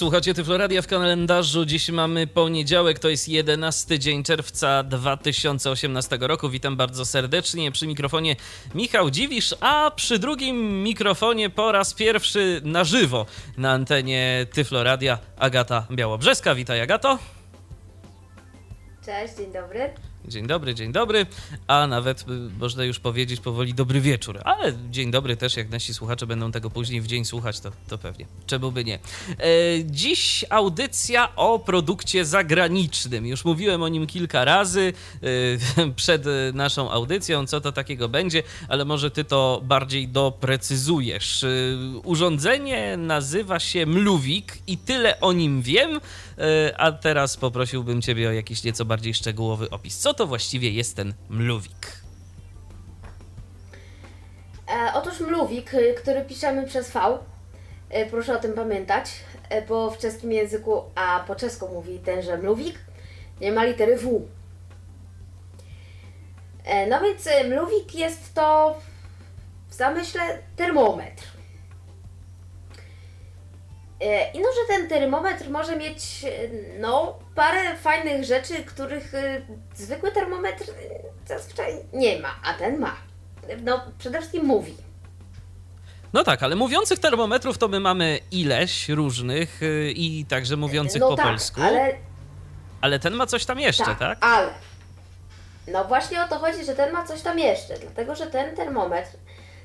Słuchacie Tyfloradia w kalendarzu. Dziś mamy poniedziałek, to jest 11 dzień czerwca 2018 roku. Witam bardzo serdecznie. Przy mikrofonie Michał Dziwisz, a przy drugim mikrofonie po raz pierwszy na żywo na antenie Tyfloradia Agata Białobrzeska. Witaj Agato. Cześć, dzień dobry. Dzień dobry, dzień dobry, a nawet y, można już powiedzieć powoli dobry wieczór. Ale dzień dobry też, jak nasi słuchacze będą tego później w dzień słuchać, to, to pewnie. Czemu by nie? E, dziś audycja o produkcie zagranicznym. Już mówiłem o nim kilka razy e, przed naszą audycją, co to takiego będzie, ale może ty to bardziej doprecyzujesz. E, urządzenie nazywa się Mluwik i tyle o nim wiem, a teraz poprosiłbym ciebie o jakiś nieco bardziej szczegółowy opis. Co to właściwie jest ten mluwik? E, otóż mluwik, y, który piszemy przez V, e, proszę o tym pamiętać, e, bo w czeskim języku, a po czesku mówi tenże mluwik, nie ma litery W. E, no więc e, mluwik jest to w zamyśle termometr. E, I no, że ten termometr może mieć e, no, parę fajnych rzeczy, których e, zwykły termometr zazwyczaj nie ma, a ten ma. No, przede wszystkim mówi. No tak, ale mówiących termometrów to my mamy ileś różnych i także mówiących no po tak, polsku. ale Ale ten ma coś tam jeszcze, tak? Ale. No właśnie o to chodzi, że ten ma coś tam jeszcze, dlatego że ten termometr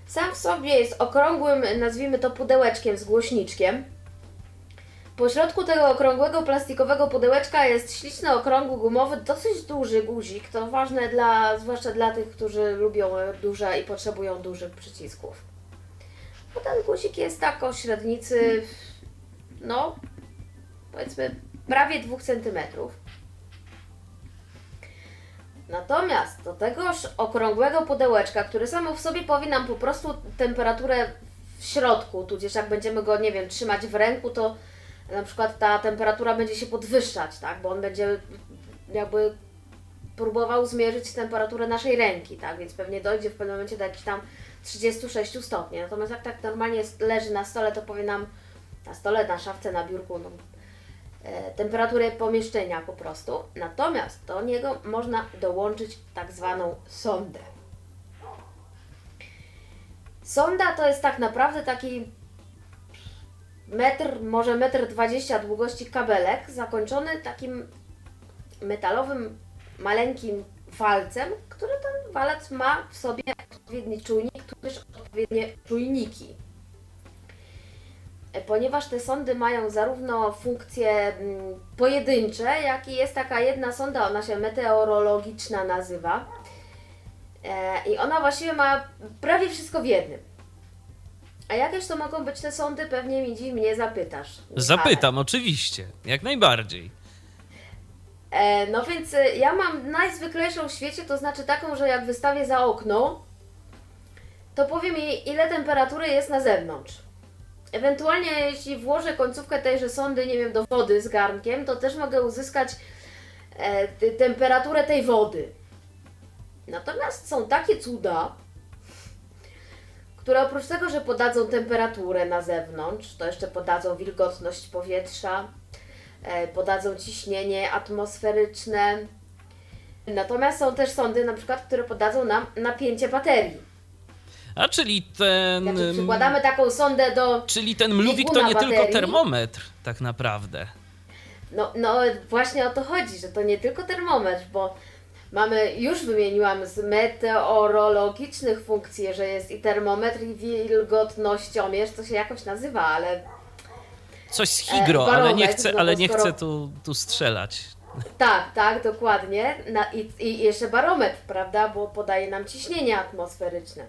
sam w sobie jest okrągłym, nazwijmy to pudełeczkiem z głośniczkiem. Po środku tego okrągłego plastikowego pudełeczka jest śliczny, okrągły, gumowy, dosyć duży guzik. To ważne dla, zwłaszcza dla tych, którzy lubią duże i potrzebują dużych przycisków. Bo ten guzik jest tak o średnicy, no, powiedzmy prawie 2 centymetrów. Natomiast do tegoż okrągłego pudełeczka, który samo w sobie powie nam po prostu temperaturę w środku, tudzież jak będziemy go, nie wiem, trzymać w ręku, to na przykład ta temperatura będzie się podwyższać, tak, bo on będzie jakby próbował zmierzyć temperaturę naszej ręki, tak, więc pewnie dojdzie w pewnym momencie do jakichś tam 36 stopni. Natomiast jak tak normalnie leży na stole, to powie nam na stole, na szafce, na biurku, no, e, temperaturę pomieszczenia po prostu. Natomiast do niego można dołączyć tak zwaną sondę. Sonda to jest tak naprawdę taki metr, może metr dwadzieścia długości kabelek zakończony takim metalowym, maleńkim walcem, który ten walec ma w sobie odpowiedni czujnik, tudzież odpowiednie czujniki. E, Ponieważ te sondy mają zarówno funkcje mm, pojedyncze, jak i jest taka jedna sonda, ona się meteorologiczna nazywa. E, I ona właściwie ma prawie wszystko w jednym. A jakież to mogą być te sądy? Pewnie mi dziś mnie zapytasz. Zapytam, oczywiście, jak najbardziej. E, no więc e, ja mam najzwyklejszą w świecie, to znaczy taką, że jak wystawię za okno, to powie mi ile temperatury jest na zewnątrz. Ewentualnie jeśli włożę końcówkę tejże sondy, nie wiem, do wody z garnkiem, to też mogę uzyskać e, temperaturę tej wody. Natomiast są takie cuda, które oprócz tego, że podadzą temperaturę na zewnątrz, to jeszcze podadzą wilgotność powietrza, e, podadzą ciśnienie atmosferyczne. Natomiast są też sondy, na przykład, które podadzą nam napięcie baterii. A czyli ten. Znaczy, przykładamy taką sondę do. Czyli ten mluwik to nie tylko baterii. termometr, tak naprawdę. No, no właśnie o to chodzi, że to nie tylko termometr, bo mamy, już wymieniłam z meteorologicznych funkcji, że jest i termometr, i wilgotnościomierz, to się jakoś nazywa, ale Coś z higro, E, ale nie chcę, no ale nie skoro- chcę tu, tu strzelać. Tak, tak, dokładnie. Na, i, I jeszcze barometr, prawda, bo podaje nam ciśnienie atmosferyczne.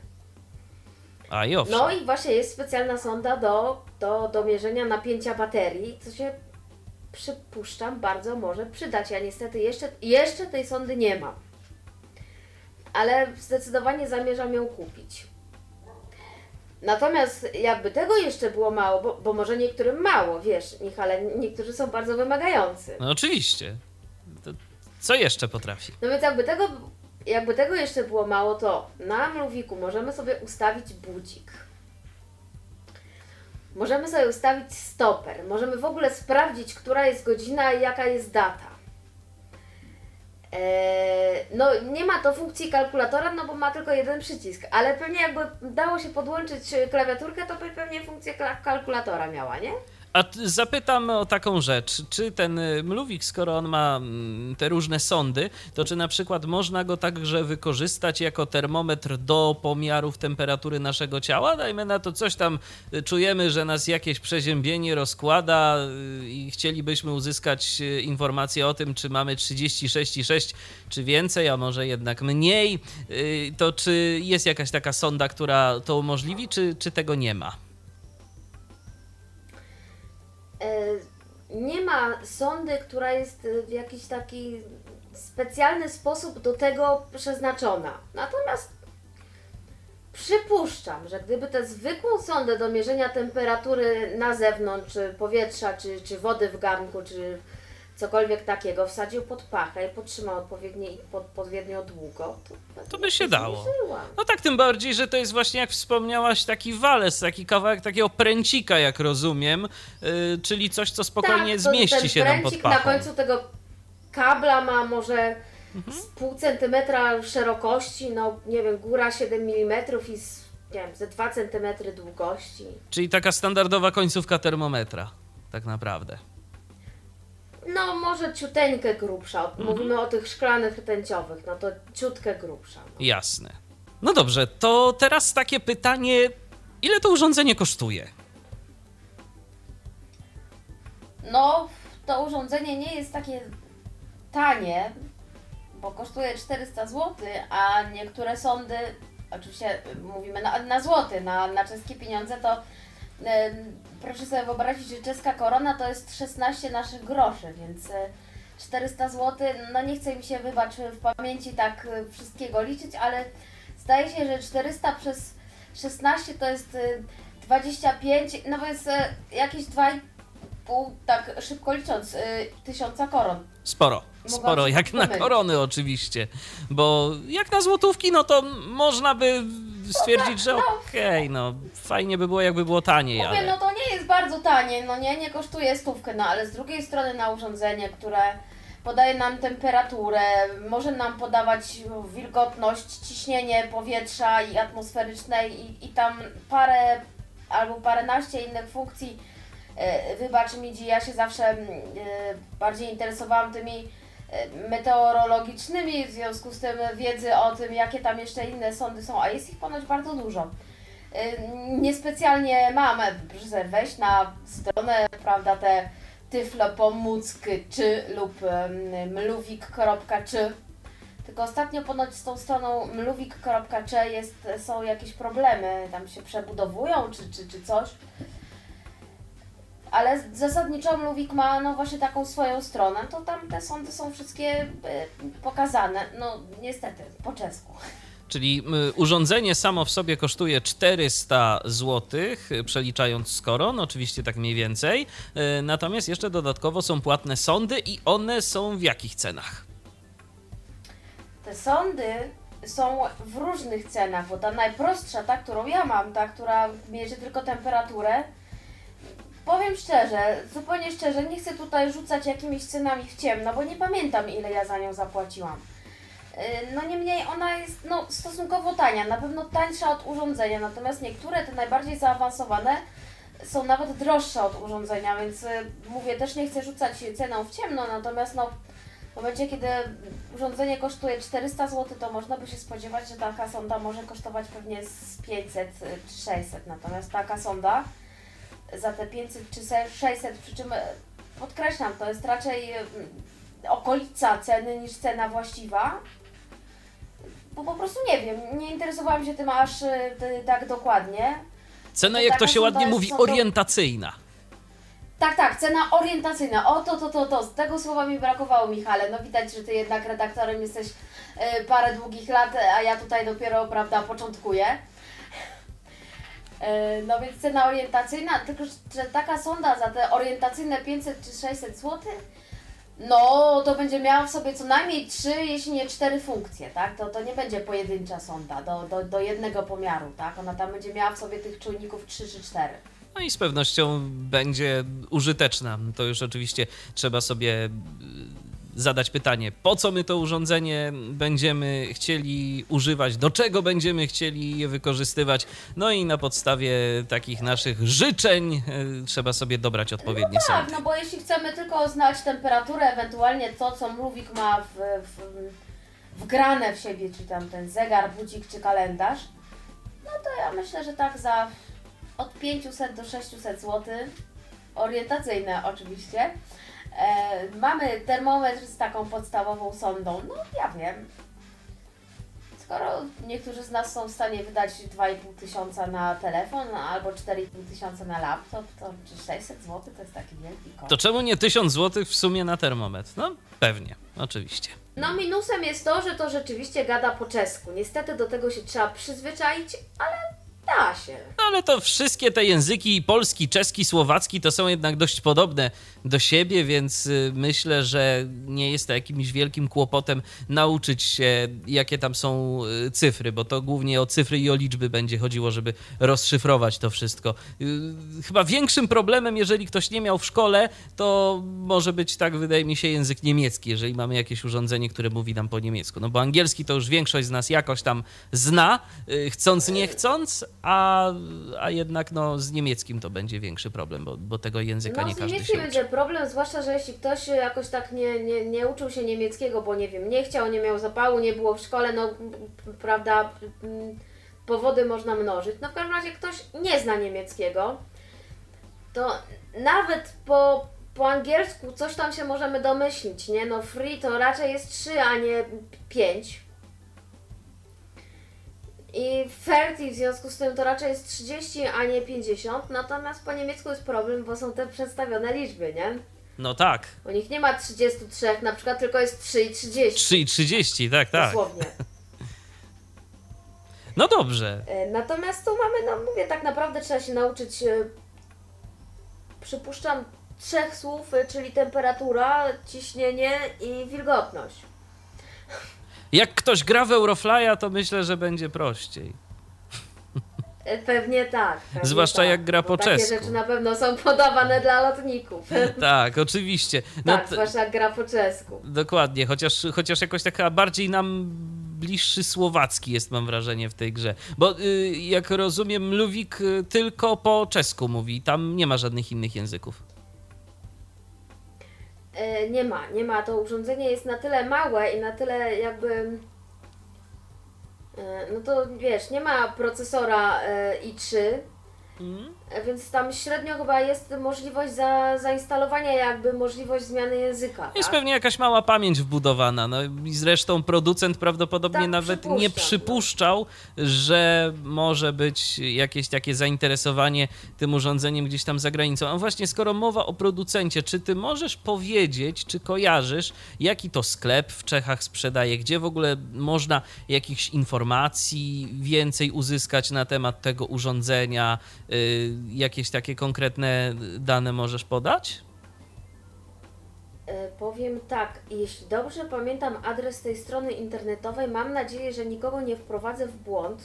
A i owszem. No i właśnie jest specjalna sonda do, do, do mierzenia napięcia baterii, co się przypuszczam bardzo może przydać. Ja niestety jeszcze, jeszcze tej sondy nie mam. Ale zdecydowanie zamierzam ją kupić. Natomiast jakby tego jeszcze było mało, bo, bo może niektórym mało, wiesz, Michale, niektórzy są bardzo wymagający. No oczywiście. To co jeszcze potrafi? No więc jakby tego, jakby tego jeszcze było mało, to na mluwiku możemy sobie ustawić budzik. Możemy sobie ustawić stoper. Możemy w ogóle sprawdzić, która jest godzina i jaka jest data. Eee, no nie ma to funkcji kalkulatora, no bo ma tylko jeden przycisk, ale pewnie jakby dało się podłączyć klawiaturkę, to by pewnie funkcję kalkulatora miała, nie? A zapytam o taką rzecz. Czy ten y, mluwik, skoro on ma mm, te różne sondy, to czy na przykład można go także wykorzystać jako termometr do pomiarów temperatury naszego ciała? Dajmy na to coś tam, y, czujemy, że nas jakieś przeziębienie rozkłada y, i chcielibyśmy uzyskać informację o tym, czy mamy 36,6 czy więcej, a może jednak mniej. To czy jest jakaś taka sonda, która to umożliwi, czy, czy tego nie ma? Nie ma sondy, która jest e, w jakiś taki specjalny sposób do tego przeznaczona. Natomiast przypuszczam, że gdyby tę zwykłą sondę do mierzenia temperatury na zewnątrz, czy powietrza, czy, czy wody w garnku, czy cokolwiek takiego wsadził pod pachę i potrzymał odpowiednio, pod, odpowiednio długo, to, To by się dało. No tak, tym bardziej, że to jest właśnie, jak wspomniałaś, taki walec, taki kawałek takiego pręcika, jak rozumiem, yy, czyli coś, co spokojnie Tak, zmieści się nam pod pachą. na końcu tego kabla ma może Mhm. z pół centymetra szerokości, no nie wiem, góra 7 mm i z, nie wiem, ze 2 centymetry długości. Czyli taka standardowa końcówka termometra, tak naprawdę. No może ciuteńkę grubsza, Mhm. mówimy o tych szklanych rtęciowych, no to ciutkę grubsza. No. Jasne. No dobrze, to teraz takie pytanie, ile to urządzenie kosztuje? No, to urządzenie nie jest takie tanie, bo kosztuje 400 zł, a niektóre sądy, oczywiście mówimy na, na złoty, na, na czeskie pieniądze, to proszę sobie wyobrazić, że czeska korona to jest 16 naszych groszy, więc y, 400 zł, no nie chce mi się, wybacz, w pamięci tak y, wszystkiego liczyć, ale zdaje się, że 400 przez 16 to jest y, 25, no y, jakieś 2,5, tak szybko licząc, tysiąca koron. Sporo. Sporo, jak na korony oczywiście. Bo jak na złotówki, no to można by stwierdzić, że okej, no fajnie by było, jakby było taniej, Mówię, ale... no to nie jest bardzo tanie, no nie, nie kosztuje stówkę, no ale z drugiej strony na urządzenie, które podaje nam temperaturę, może nam podawać wilgotność, ciśnienie powietrza i atmosferycznej i, i tam parę albo paręnaście innych funkcji. E, Wybacz mi, ja się zawsze mm, e, bardziej interesowałam tymi meteorologicznymi, w związku z tym wiedzy o tym, jakie tam jeszcze inne sądy są, a jest ich ponoć bardzo dużo. Y, Niespecjalnie mam, proszę wejść na stronę, prawda, te tyflopomócky czy lub mluwik.czy tylko ostatnio ponoć z tą stroną mluwik.czy jest, są jakieś problemy, tam się przebudowują czy, czy, czy coś. Ale zasadniczo Mluwik ma no właśnie taką swoją stronę, to tam te sądy są wszystkie y, pokazane, no niestety, po czesku. Czyli urządzenie samo w sobie kosztuje 400 zł, przeliczając z koron, oczywiście tak mniej więcej. Y, Natomiast jeszcze dodatkowo są płatne sądy i one są w jakich cenach? Te sądy są w różnych cenach, bo ta najprostsza, ta którą ja mam, ta, która mierzy tylko temperaturę, powiem szczerze, zupełnie szczerze, nie chcę tutaj rzucać jakimiś cenami w ciemno, bo nie pamiętam ile ja za nią zapłaciłam. Yy, No niemniej ona jest no, stosunkowo tania, na pewno tańsza od urządzenia, natomiast niektóre te najbardziej zaawansowane są nawet droższe od urządzenia, więc y, mówię, też nie chcę rzucać ceną w ciemno, natomiast no, w momencie, kiedy urządzenie kosztuje 400 zł, to można by się spodziewać, że taka sonda może kosztować pewnie z 500 czy 600. Natomiast taka sonda za te 500 czy 600, przy czym e, podkreślam, to jest raczej mm, okolica ceny niż cena właściwa. Bo po prostu nie wiem, nie interesowałam się tym aż e, tak dokładnie. Cena, To jak to taka się ładnie sonda mówi, orientacyjna. Tak, tak, cena orientacyjna. O, to, to, to, to. Z tego słowa mi brakowało, Michale. No widać, że Ty jednak redaktorem jesteś e, parę długich lat, a ja tutaj dopiero, prawda, początkuję. E, No więc cena orientacyjna, tylko że taka sonda za te orientacyjne 500 czy 600 zł, no to będzie miała w sobie co najmniej 3, jeśli nie 4 funkcje, tak? To, to nie będzie pojedyncza sonda do, do, do jednego pomiaru, tak? Ona tam będzie miała w sobie tych czujników 3 czy 4. No i z pewnością będzie użyteczna. To już oczywiście trzeba sobie zadać pytanie, po co my to urządzenie będziemy chcieli używać, do czego będziemy chcieli je wykorzystywać. No i na podstawie takich naszych życzeń y, trzeba sobie dobrać odpowiednie Tak, sondy. no bo jeśli chcemy tylko znać temperaturę, ewentualnie to, co mrówik ma w, w, wgrane w siebie, czy tam ten zegar, budzik czy kalendarz, no to ja myślę, że tak za od 500 do 600 zł, orientacyjne oczywiście. E, mamy termometr z taką podstawową sondą, no ja wiem. Skoro niektórzy z nas są w stanie wydać 2,5 tysiąca na telefon albo 4,5 tysiąca na laptop, to czy 600 zł to jest taki wielki koszt. To czemu nie 1000 zł w sumie na termometr? No pewnie, oczywiście. No minusem jest to, że to rzeczywiście gada po czesku. Niestety do tego się trzeba przyzwyczaić, ale da się. Ale to wszystkie te języki, polski, czeski, słowacki, to są jednak dość podobne do siebie, więc y, myślę, że nie jest to jakimś wielkim kłopotem nauczyć się, jakie tam są y, cyfry, bo to głównie o cyfry i o liczby będzie chodziło, żeby rozszyfrować to wszystko. Y, Chyba większym problemem, jeżeli ktoś nie miał w szkole, to może być, tak wydaje mi się, język niemiecki, jeżeli mamy jakieś urządzenie, które mówi nam po niemiecku. No bo angielski to już większość z nas jakoś tam zna, chcąc, nie chcąc, a, a jednak no, z niemieckim to będzie większy problem, bo, bo tego języka No nie z każdy niemieckim się będzie uczy. problem, zwłaszcza, że jeśli ktoś jakoś tak nie, nie, nie uczył się niemieckiego, bo nie wiem, nie chciał, nie miał zapału, nie było w szkole, no prawda, powody można mnożyć. No w każdym razie ktoś nie zna niemieckiego, to nawet po, po angielsku coś tam się możemy domyślić, nie? No free to raczej jest 3, a nie 5. I 30 w związku z tym to raczej jest 30, a nie 50. Natomiast po niemiecku jest problem, bo są te przedstawione liczby, nie? No tak, U nich nie ma 33, na przykład tylko jest 3 i 30. 3 i 30, tak, tak. Dosłownie. No dobrze. E, Natomiast tu mamy, no mówię, tak naprawdę trzeba się nauczyć, e, przypuszczam, trzech słów, e, czyli temperatura, ciśnienie i wilgotność. Jak ktoś gra w Euroflya, to myślę, że będzie prościej. Pewnie tak. Pewnie Zwłaszcza tak, jak gra po takie czesku. rzeczy na pewno są podawane dla lotników. Tak, oczywiście. No tak, zwłaszcza jak gra po czesku. Dokładnie, chociaż, chociaż jakoś taka bardziej nam bliższy słowacki jest, mam wrażenie, w tej grze. Bo y, jak rozumiem, Luwik y, tylko po czesku mówi, tam nie ma żadnych innych języków. E, Nie ma, nie ma. To urządzenie jest na tyle małe i na tyle jakby. e, No to wiesz, nie ma procesora e, i3, e, więc tam średnio chyba jest możliwość za, zainstalowania, jakby możliwość zmiany języka. Jest tak? pewnie jakaś mała pamięć wbudowana. No i zresztą producent prawdopodobnie Tak, nawet przypuszczam, nie no. przypuszczał, że może być jakieś takie zainteresowanie tym urządzeniem gdzieś tam za granicą. A właśnie, skoro mowa o producencie, czy ty możesz powiedzieć, czy kojarzysz, jaki to sklep w Czechach sprzedaje, gdzie w ogóle można jakichś informacji więcej uzyskać na temat tego urządzenia, y, jakieś takie konkretne dane możesz podać? E, Powiem tak, jeśli dobrze pamiętam adres tej strony internetowej, mam nadzieję, że nikogo nie wprowadzę w błąd,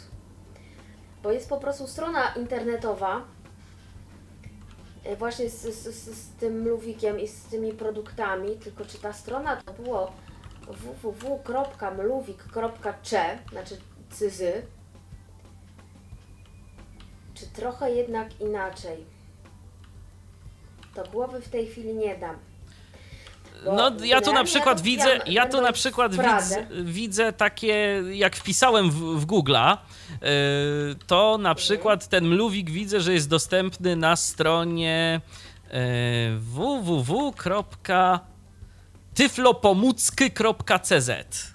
bo jest po prostu strona internetowa e, właśnie z, z, z, tym mluwikiem i z tymi produktami, tylko czy ta strona to było www.mluwik.cze, znaczy cyzy, czy trochę jednak inaczej. To głowy w tej chwili nie dam. Bo No, ja tu na przykład widzę, ja tu na przykład widzę, widzę takie, jak wpisałem w, w Google'a, yy, to na przykład ten mluwik widzę, że jest dostępny na stronie yy, www.tyflopomucky.cz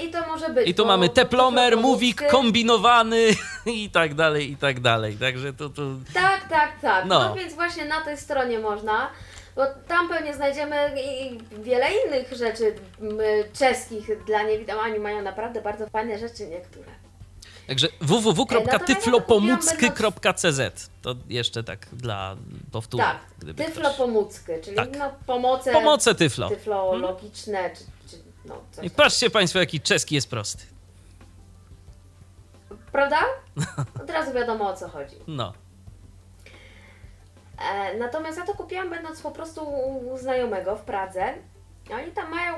I to może być. i tu mamy teplomer, mówik kombinowany i tak dalej, i tak dalej. Także to, to Tak, tak, tak. No. No. więc właśnie na tej stronie można, bo tam pewnie znajdziemy i wiele innych rzeczy czeskich dla niewidomych. Oni mają naprawdę bardzo fajne rzeczy niektóre. Także natomiast www.tyflopomócky.cz to jeszcze tak dla powtórek. Tak, tyflopomódzky, czyli Tak. no, pomoce, Pomoce Tyflo. tyflologiczne, czy no I patrzcie Państwo, jaki czeski jest prosty. Prawda? Od razu wiadomo o co chodzi. No. E, natomiast ja to kupiłam będąc po prostu u znajomego w Pradze. Oni tam mają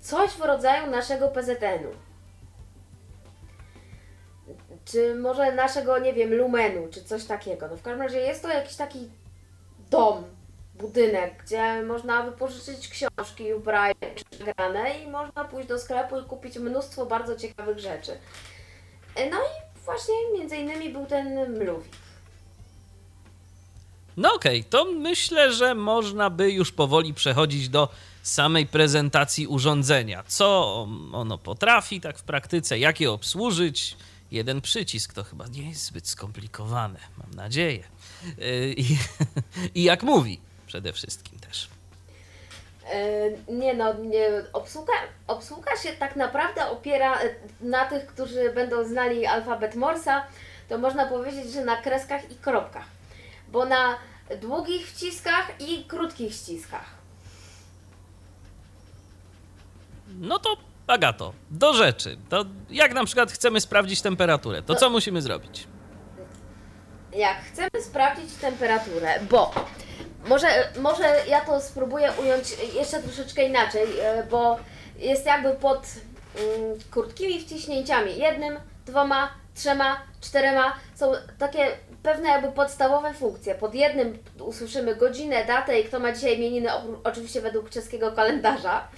coś w rodzaju naszego PZN-u. Czy może naszego, nie wiem, lumenu, czy coś takiego. No w każdym razie jest to jakiś taki dom, budynek, gdzie można wypożyczyć książki, ubrania przegrane i można pójść do sklepu i kupić mnóstwo bardzo ciekawych rzeczy. No i właśnie między innymi był ten mluwik. No okej, to myślę, że można by już powoli przechodzić do samej prezentacji urządzenia. Co ono potrafi tak w praktyce, jak je obsłużyć. Jeden przycisk to chyba nie jest zbyt skomplikowane, mam nadzieję. Yy, I, i jak mówi przede wszystkim też. E, Nie no, nie, obsługa, obsługa się tak naprawdę opiera e, na tych, którzy będą znali alfabet Morsa, to można powiedzieć, że na kreskach i kropkach. Bo na długich wciskach i krótkich ściskach. No to Agato, do rzeczy. To jak na przykład chcemy sprawdzić temperaturę, to co musimy zrobić? Jak chcemy sprawdzić temperaturę, bo może, może ja to spróbuję ująć jeszcze troszeczkę inaczej, e, bo jest jakby pod mm, krótkimi wciśnięciami jednym, dwoma, trzema, czterema są takie pewne jakby podstawowe funkcje. Pod jednym usłyszymy godzinę, datę i kto ma dzisiaj imieniny, oczywiście według czeskiego kalendarza.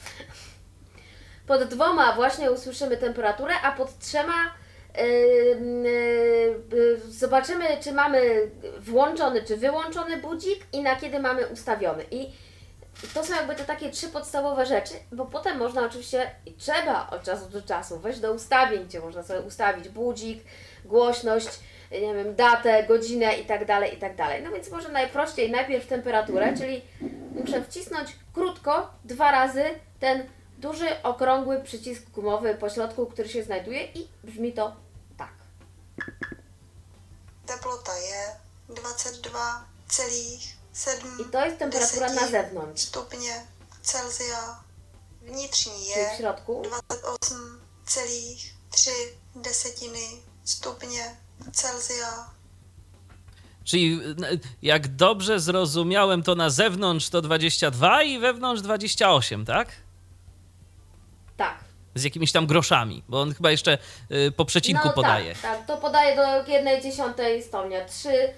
Pod dwoma właśnie usłyszymy temperaturę, a pod trzema zobaczymy, czy mamy włączony, czy wyłączony budzik i na kiedy mamy ustawiony. I to są jakby te takie trzy podstawowe rzeczy, bo potem można oczywiście i trzeba od czasu do czasu wejść do ustawień, gdzie można sobie ustawić budzik, głośność, nie wiem, datę, godzinę i tak dalej, i tak dalej. No więc może najprościej najpierw temperaturę, czyli muszę wcisnąć krótko, dwa razy ten duży, okrągły przycisk gumowy po środku, który się znajduje i brzmi to tak. Teplota je 22,7 I to jest temperatura na zewnątrz, stupně Celsia. Vnitřní je w środku. 28,3 desetiny stupně Celsia. Czyli jak dobrze zrozumiałem, to na zewnątrz to 22 i wewnątrz 28, tak? Tak. Z jakimiś tam groszami, bo on chyba jeszcze y, po przecinku no, podaje. Tak, tak, to podaje do jednej dziesiątej stopnia. Trzy y,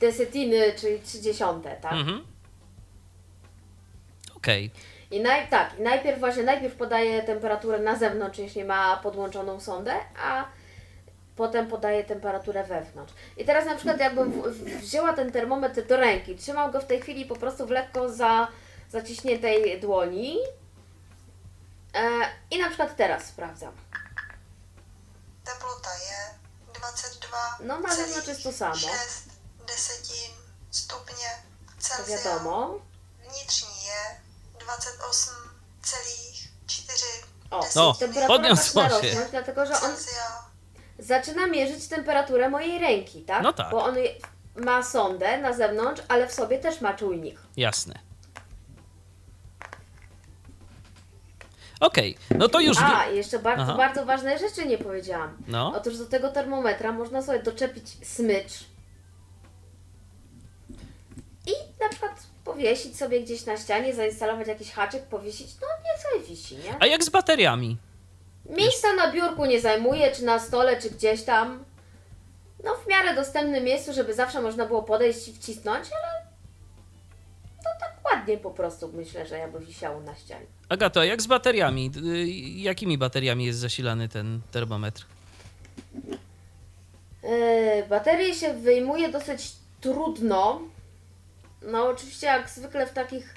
desetiny, czyli trzy dziesiąte, tak? Mhm. Okej. I naj, tak, najpierw właśnie, najpierw podaje temperaturę na zewnątrz, jeśli ma podłączoną sondę, a potem podaje temperaturę wewnątrz. I teraz na przykład jakbym wzięła ten termometr do ręki, trzymał go w tej chwili po prostu w lekko za zaciśniętej dłoni e, i na przykład teraz sprawdzam. Teplota je No, na zewnątrz jest to samo. 22,6 desetin stupně To Celsia. wiadomo. Vnitřní je 28,4 O, No, zaczyna się. rosnąć, dlatego że on zaczyna mierzyć temperaturę mojej ręki, tak? No tak. Bo on ma sondę na zewnątrz, ale w sobie też ma czujnik. Jasne. Okej, no to już. A, jeszcze bardzo, Aha. bardzo ważne rzeczy nie powiedziałam. No. Otóż do tego termometra można sobie doczepić smycz i na przykład powiesić sobie gdzieś na ścianie, zainstalować jakiś haczyk, powiesić, no niech sobie wisi, nie? A jak z bateriami? Miejsca na biurku nie zajmuje, czy na stole, czy gdzieś tam. No w miarę dostępnym miejscu, żeby zawsze można było podejść i wcisnąć, ale ładnie po prostu myślę, że jakby wisiało na ścianie. Agato, a jak z bateriami? Y, Jakimi bateriami jest zasilany ten termometr? Yy, baterię się wyjmuje dosyć trudno. No oczywiście jak zwykle w takich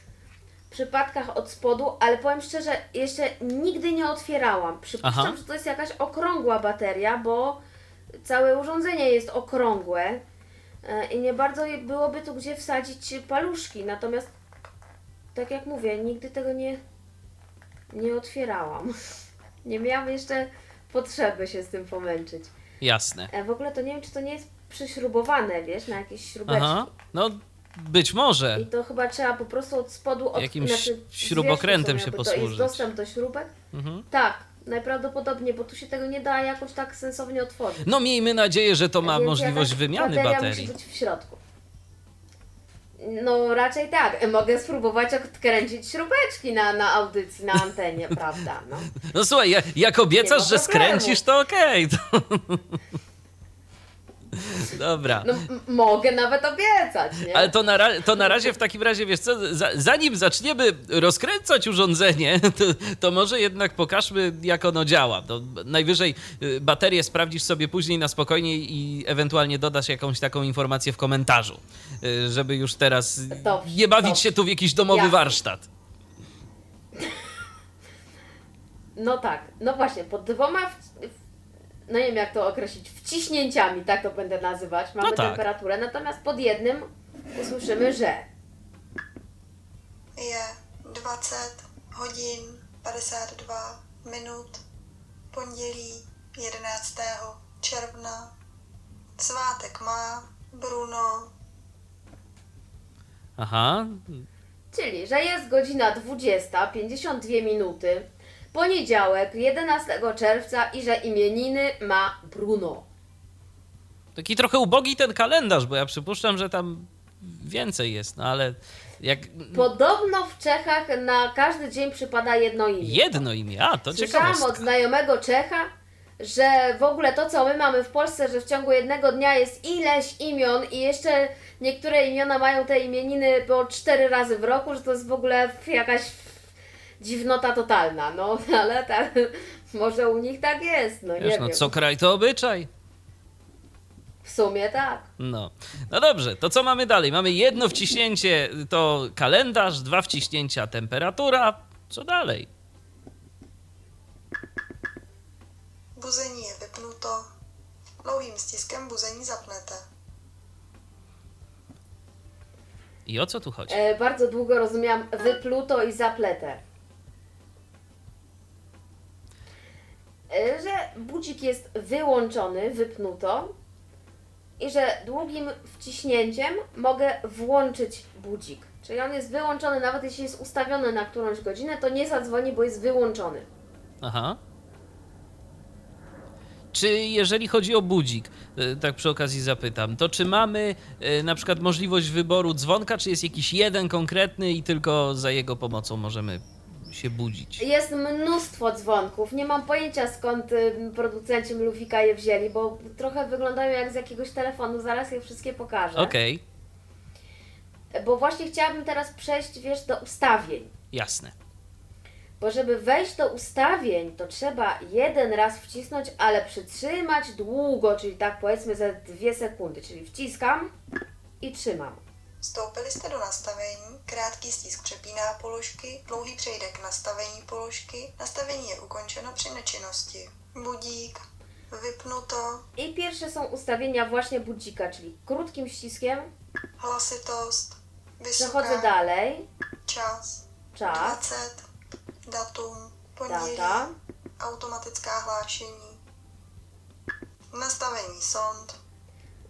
przypadkach od spodu, ale powiem szczerze, jeszcze nigdy nie otwierałam. Przypuszczam, Aha. że to jest jakaś okrągła bateria, bo całe urządzenie jest okrągłe yy, i nie bardzo byłoby tu gdzie wsadzić paluszki. Natomiast tak jak mówię, nigdy tego nie, nie otwierałam. Nie miałam jeszcze potrzeby się z tym pomęczyć. Jasne. E, w ogóle to nie wiem, czy to nie jest przyśrubowane, wiesz, na jakieś śrubeczki. Aha, no być może. I to chyba trzeba po prostu od spodu od Jakimś znaczy, śrubokrętem się posłużyć. To jest dostęp do śrubek? Mhm. Tak, najprawdopodobniej, bo tu się tego nie da jakoś tak sensownie otworzyć. No miejmy nadzieję, że to ma Więc możliwość jakaś wymiany baterii. musi być w środku. No raczej tak. Mogę spróbować odkręcić śrubeczki na, na audycji, na antenie, prawda? No. No słuchaj, jak, jak obiecasz, że skręcisz, to okej. To... Dobra. No, mogę nawet obiecać, nie? Ale to na, to na razie w takim razie, wiesz co, za, zanim zaczniemy rozkręcać urządzenie, to, to może jednak pokażmy, jak ono działa. To najwyżej y, baterię sprawdzisz sobie później na spokojnie i ewentualnie dodasz jakąś taką informację w komentarzu, y, żeby już teraz Dobrze, nie bawić dobrze. się tu w jakiś domowy Jasne. warsztat. No tak, no właśnie, pod dwoma, w, w, no nie wiem jak to określić, wciśnięciami, tak to będę nazywać, mamy No tak. temperaturę, natomiast pod jednym usłyszymy, że Je 20 hodin 52 minut. Pondělí 11. června. Svátek má Bruno. Aha, Czyli, że jest godzina 20, 52 minuty, poniedziałek, 11 czerwca i że imieniny ma Bruno. taki trochę ubogi ten kalendarz, bo ja przypuszczam, że tam więcej jest, no ale jak Podobno w Czechach na każdy dzień przypada jedno imię. jedno imię, a to Słyszałam od ciekawostka. znajomego Czecha, że w ogóle to, co my mamy w Polsce, że w ciągu jednego dnia jest ileś imion i jeszcze niektóre imiona mają te imieniny po cztery razy w roku, że to jest w ogóle jakaś dziwnota totalna. No, ale tak, może u nich tak jest, no nie Wiesz, no wiem. co kraj to obyczaj. W sumie tak. No. no dobrze, to co mamy dalej? Mamy jedno wciśnięcie to kalendarz, dwa wciśnięcia temperatura. Co dalej? Buzení je vypnuto. Dlouhým stiskem buzení zapnete. I o co tu chodzi? E, bardzo długo rozumiałam wypluto i zapletę. Że budzik jest wyłączony, wypnuto i że długim wciśnięciem mogę włączyć budzik. Czyli on jest wyłączony, nawet jeśli jest ustawiony na którąś godzinę, to nie zadzwoni, bo jest wyłączony. Aha. Czy jeżeli chodzi o budzik, y, tak przy okazji zapytam, to czy mamy y, na przykład możliwość wyboru dzwonka, czy jest jakiś jeden konkretny i tylko za jego pomocą możemy się budzić? Jest mnóstwo dzwonków. Nie mam pojęcia skąd y, producenci Lufika je wzięli, bo trochę wyglądają jak z jakiegoś telefonu. Zaraz je wszystkie pokażę. Okej, Bo właśnie chciałabym teraz przejść, wiesz, do ustawień. jasne. Bo żeby wejść do ustawień, to trzeba jeden raz wcisnąć, ale przytrzymać długo, czyli tak powiedzmy za dwie sekundy. Czyli wciskam i trzymam. Vstoupili jste do nastavení, krátký stisk přepíná položky, dlouhý přejde k nastavení položky, nastavení je ukončeno při nečinnosti. Budík, vypnuto, I pierwsze są ustawienia właśnie budzika, czyli krótkim ściskiem hlasitost, przechodzę vysoká, dalej, čas, czas, 20, datum, pondělí, data, automatická hlášení, nastavení sond,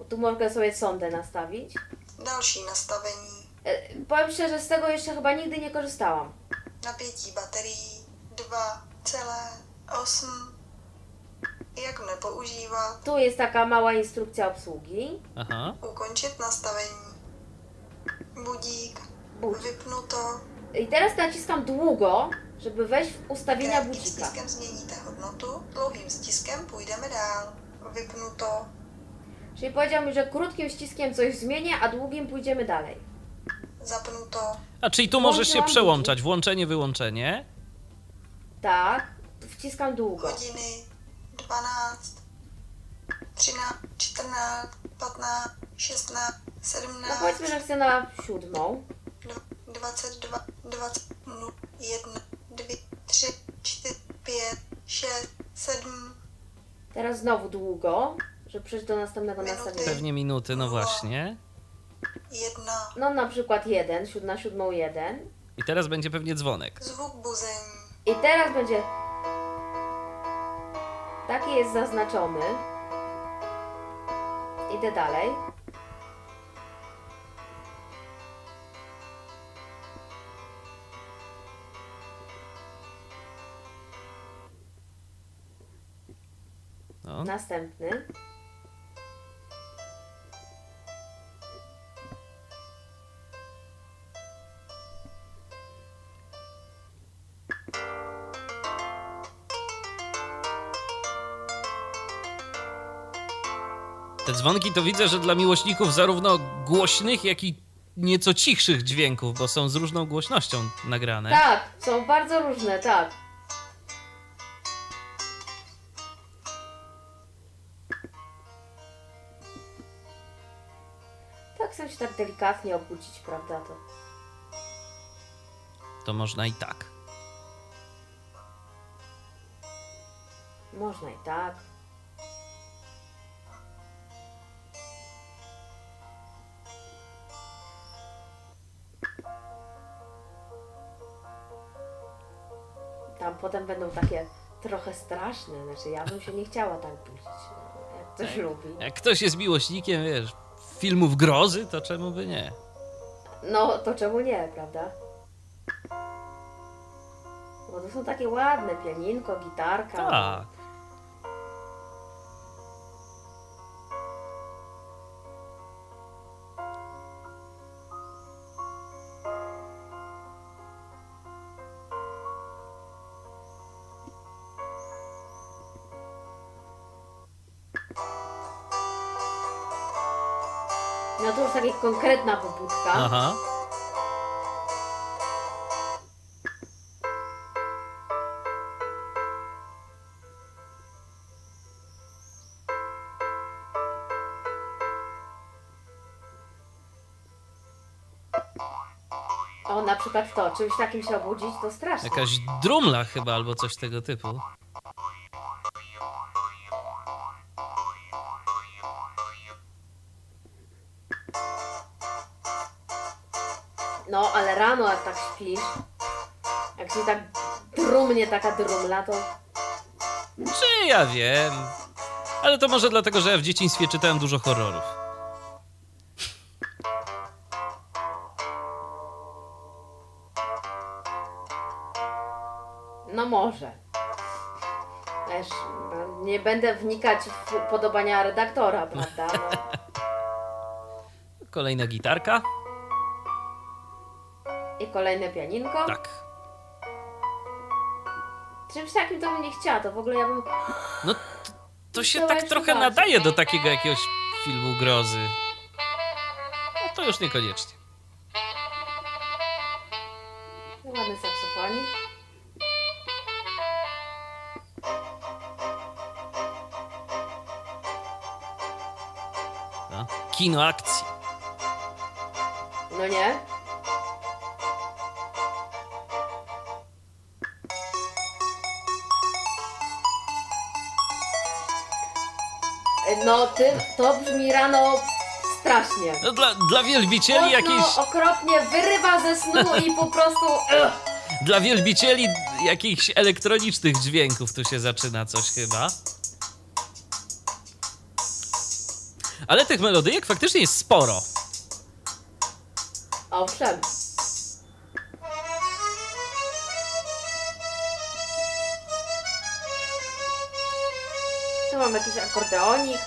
tu mogę sobie sondę nastawić. Další nastavení, E, Powiem szczerze, z tego jeszcze chyba nigdy nie korzystałam. napětí baterií 2,8, jak nepoužívat, Tu jest taka mała instrukcja obsługi. Aha. ukončit nastavení, budík, Budzik. vypnuto, I teraz naciskam długo, żeby wejść w ustawienia krátkým budzika. stiskem změníte hodnotu, dlouhým stiskem půjdeme dál, vypnuto, Czyli powiedział mi, że krótkim ściskiem coś zmienię, a długim pójdziemy dalej. zapnuto, A czyli tu możesz się Włączyłam przełączać, włączenie, wyłączenie. Tak, wciskam długo. hodiny 12, 13, 14, 15, 16, No 17, powiedzmy, że chcę na siódmą. 22, 20, 1, 2, 3, 4, 5, 6, 7, Teraz znowu długo, żeby przejść do następnego Minuty. nastawienia. Pewnie minuty, no właśnie. 1. No na przykład jeden, siód na siódmą jeden. I teraz będzie pewnie dzwonek. Zvuk buzení. I teraz będzie Taki jest zaznaczony. Idę dalej. No. Następny. Te dzwonki to widzę, że dla miłośników zarówno głośnych, jak i nieco cichszych dźwięków, bo są z różną głośnością nagrane. Tak, są bardzo różne, tak. Tak chcę się tak delikatnie obudzić, prawda? To To można i tak. można i tak. Potem będą takie trochę straszne, znaczy ja bym się nie chciała tak budzić, no, jak ktoś lubi. Jak ktoś jest miłośnikiem, wiesz, filmów grozy, to czemu by nie? No, to czemu nie, prawda? Bo to są takie ładne, pianinko, gitarka. Tak. No to już taka konkretna pobudka. Aha. O, na przykład to, czymś takim się obudzić, to strasznie. Jakaś drumla chyba, albo coś tego typu. Tak śpisz, jak się tak drumnie taka drumla, to Czy ja wiem. Ale to może dlatego, że ja w dzieciństwie czytałem dużo horrorów. no może. Wiesz, nie będę wnikać w podobania redaktora, prawda? No. Kolejna gitarka. I kolejne pianinko. Tak. Czymś takim to bym nie chciała, to w ogóle ja bym... No, to się tak trochę nadaje do takiego jakiegoś filmu grozy. No to już niekoniecznie. Ładny saksofonik. No. Kino akcji. No nie? No, tym, to brzmi rano strasznie. No dla, dla wielbicieli jakiejś, okropnie wyrywa ze snu i po prostu... Ugh. dla wielbicieli jakichś elektronicznych dźwięków tu się zaczyna coś chyba. Ale tych melodyjek faktycznie jest sporo. Owszem. Tu mam jakiś akordeonik.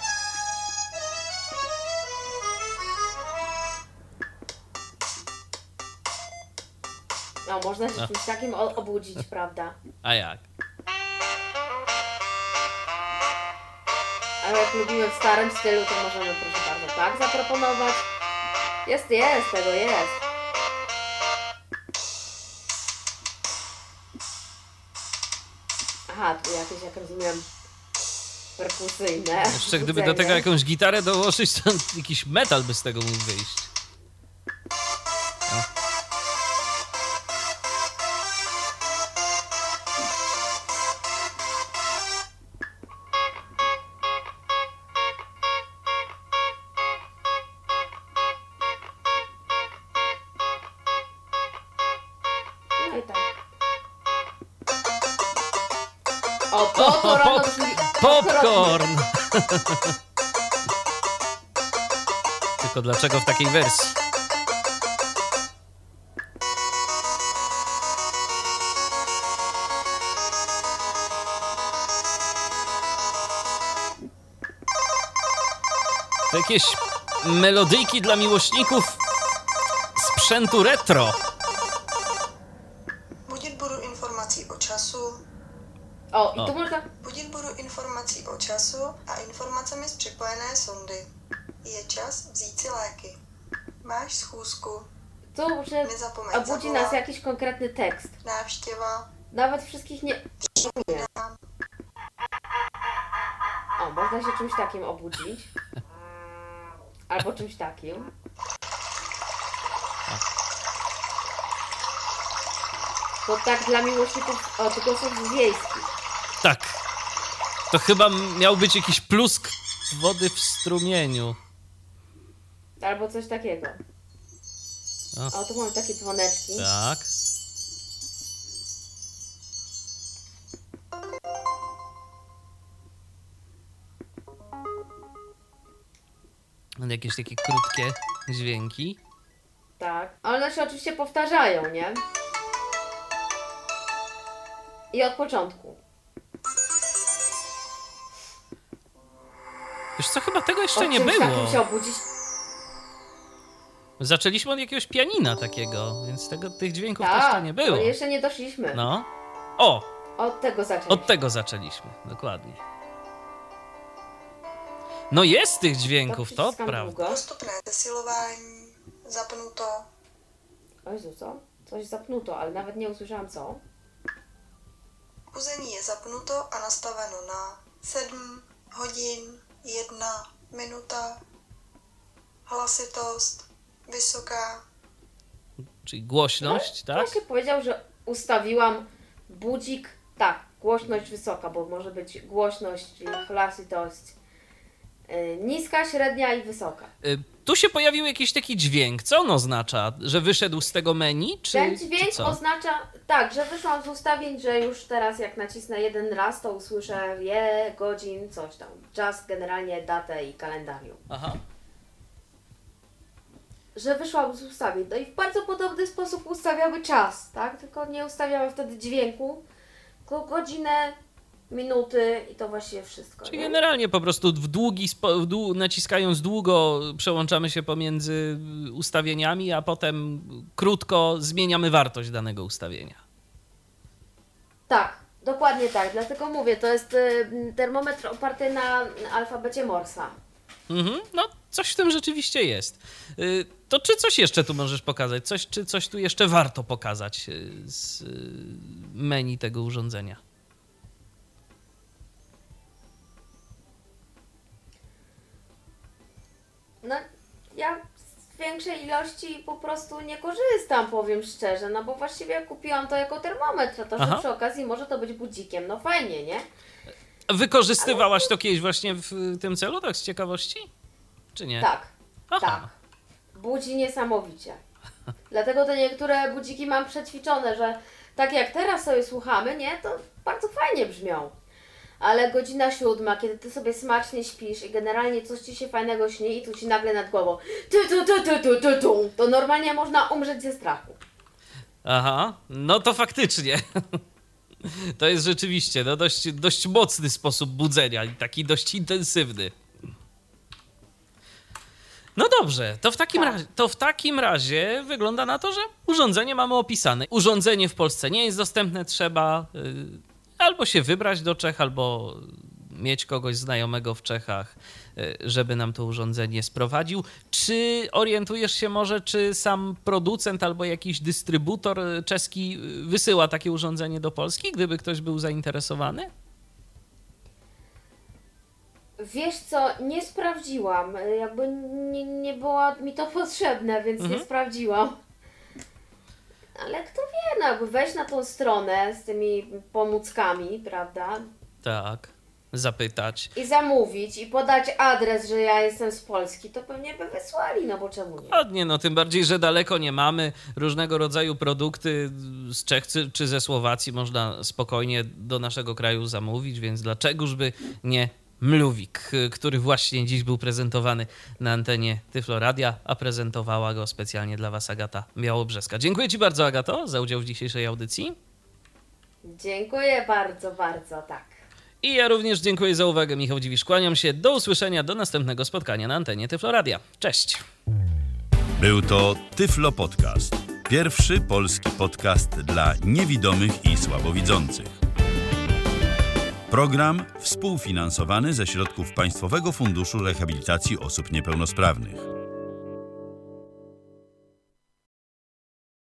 No, można się No. czymś takim obudzić, prawda? A jak? Ale jak lubimy w starym stylu, to możemy proszę bardzo tak zaproponować. Jest, jest, tego jest. Aha, tu jakieś, jak rozumiem, perkusyjne. Jeszcze gdyby do tego jakąś gitarę dołożyć, to jakiś metal by z tego mógł wyjść. Tylko dlaczego w takiej wersji? To jakieś melodyjki dla miłośników sprzętu retro. Budit budu informací o času, O, i O. tu można... budit budu informací o času a informacemi z připojené sondy. Je čas vzít si léky. Máš schůzku, Tu, nezapomeň obudzi nas jakiś konkretny tekst. návštěva, Nawet wszystkich nie... nie. O, można się czymś takim obudzić. Albo czymś takim. To tak dla miłośników o, głosów wiejskich. Tak. To chyba miał być jakiś plusk wody w strumieniu. Albo coś takiego. O. O, tu mamy takie dzwoneczki. Tak. Jakieś takie krótkie dźwięki. Tak. Ale one się oczywiście powtarzają, nie? I od początku. Wiesz co, chyba tego jeszcze Od nie było. takim się obudzić. Zaczęliśmy od jakiegoś pianina takiego, więc tego, tych dźwięków też jeszcze nie było. bo jeszcze nie doszliśmy. No. O, Od tego zaczęliśmy. od tego zaczęliśmy, dokładnie. No jest tych dźwięków, to przyciskam prawda. długo. postupné zesilování, zapnuto, O Jezu, co? Coś zapnuto, ale nawet nie usłyszałam co. Uzemí je zapnuto a nastaveno na 7 hodin, 1 minuta, hlasitost, vysoká, Czyli głośność, tak? Właśnie powiedział, że ustawiłam budzik, tak, głośność wysoka, bo może być głośność, czyli hlasitość yy, niska, średnia i wysoka. Y, Tu się pojawił jakiś taki dźwięk. Co on oznacza? Że wyszedł z tego menu? Czy, Ten czy dźwięk co? oznacza, tak, że wyszłam z ustawień, że już teraz jak nacisnę jeden raz, to usłyszę je, godzin, coś tam. Czas, generalnie datę i kalendarium. Aha. Że wyszłam z ustawień. No i w bardzo podobny sposób ustawiały czas, tak? Tylko nie ustawiały wtedy dźwięku, tylko godzinę, minuty i to właściwie wszystko. Czyli nie? generalnie po prostu w długi, w dłu, naciskając długo, przełączamy się pomiędzy ustawieniami, a potem krótko zmieniamy wartość danego ustawienia. Tak, dokładnie tak. Dlatego mówię, to jest y, termometr oparty na alfabecie Morsa. Mhm, no, coś w tym rzeczywiście jest. Y, To czy coś jeszcze tu możesz pokazać? Coś, czy coś tu jeszcze warto pokazać y, z y, menu tego urządzenia? No, ja z większej ilości po prostu nie korzystam, powiem szczerze, no bo właściwie kupiłam to jako termometr, a to, że Aha. przy okazji może to być budzikiem, no fajnie, nie? Wykorzystywałaś to kiedyś właśnie w tym celu, tak z ciekawości? Czy nie? Tak, Aha. tak. Budzi niesamowicie. Dlatego te niektóre budziki mam przećwiczone, że tak jak teraz sobie słuchamy, nie, to bardzo fajnie brzmią. Ale godzina siódma, kiedy ty sobie smacznie śpisz i generalnie coś ci się fajnego śni i tu ci nagle nad głową tu tu tu tu tu tu tu, to normalnie można umrzeć ze strachu. Aha, no to faktycznie. To jest rzeczywiście no dość, dość mocny sposób budzenia i taki dość intensywny. No dobrze, to w, takim Tak. razie, to w takim razie wygląda na to, że urządzenie mamy opisane. Urządzenie w Polsce nie jest dostępne, trzeba y, albo się wybrać do Czech, albo mieć kogoś znajomego w Czechach, żeby nam to urządzenie sprowadził. Czy orientujesz się może, czy sam producent albo jakiś dystrybutor czeski wysyła takie urządzenie do Polski, gdyby ktoś był zainteresowany? Wiesz co, nie sprawdziłam, jakby nie, nie było mi to potrzebne, więc Mhm. nie sprawdziłam. Ale kto wie, no jakby wejść na tą stronę z tymi pomóckami, prawda? Tak. Zapytać. I zamówić, i podać adres, że ja jestem z Polski, to pewnie by wysłali, no bo czemu nie? Ładnie, no tym bardziej, że daleko nie mamy. Różnego rodzaju produkty z Czech czy- ze Słowacji można spokojnie do naszego kraju zamówić, więc dlaczegoż by nie Mluwik, który właśnie dziś był prezentowany na antenie Tyfloradia, a prezentowała go specjalnie dla Was Agata Białobrzeska. Dziękuję Ci bardzo, Agato, za udział w dzisiejszej audycji. Dziękuję bardzo, bardzo, tak. I ja również dziękuję za uwagę. Michał Dziwisz, kłaniam się. Do usłyszenia, do następnego spotkania na antenie Tyfloradia. Cześć! Był to Tyflo Podcast. Pierwszy polski podcast dla niewidomych i słabowidzących. Program współfinansowany ze środków Państwowego Funduszu Rehabilitacji Osób Niepełnosprawnych.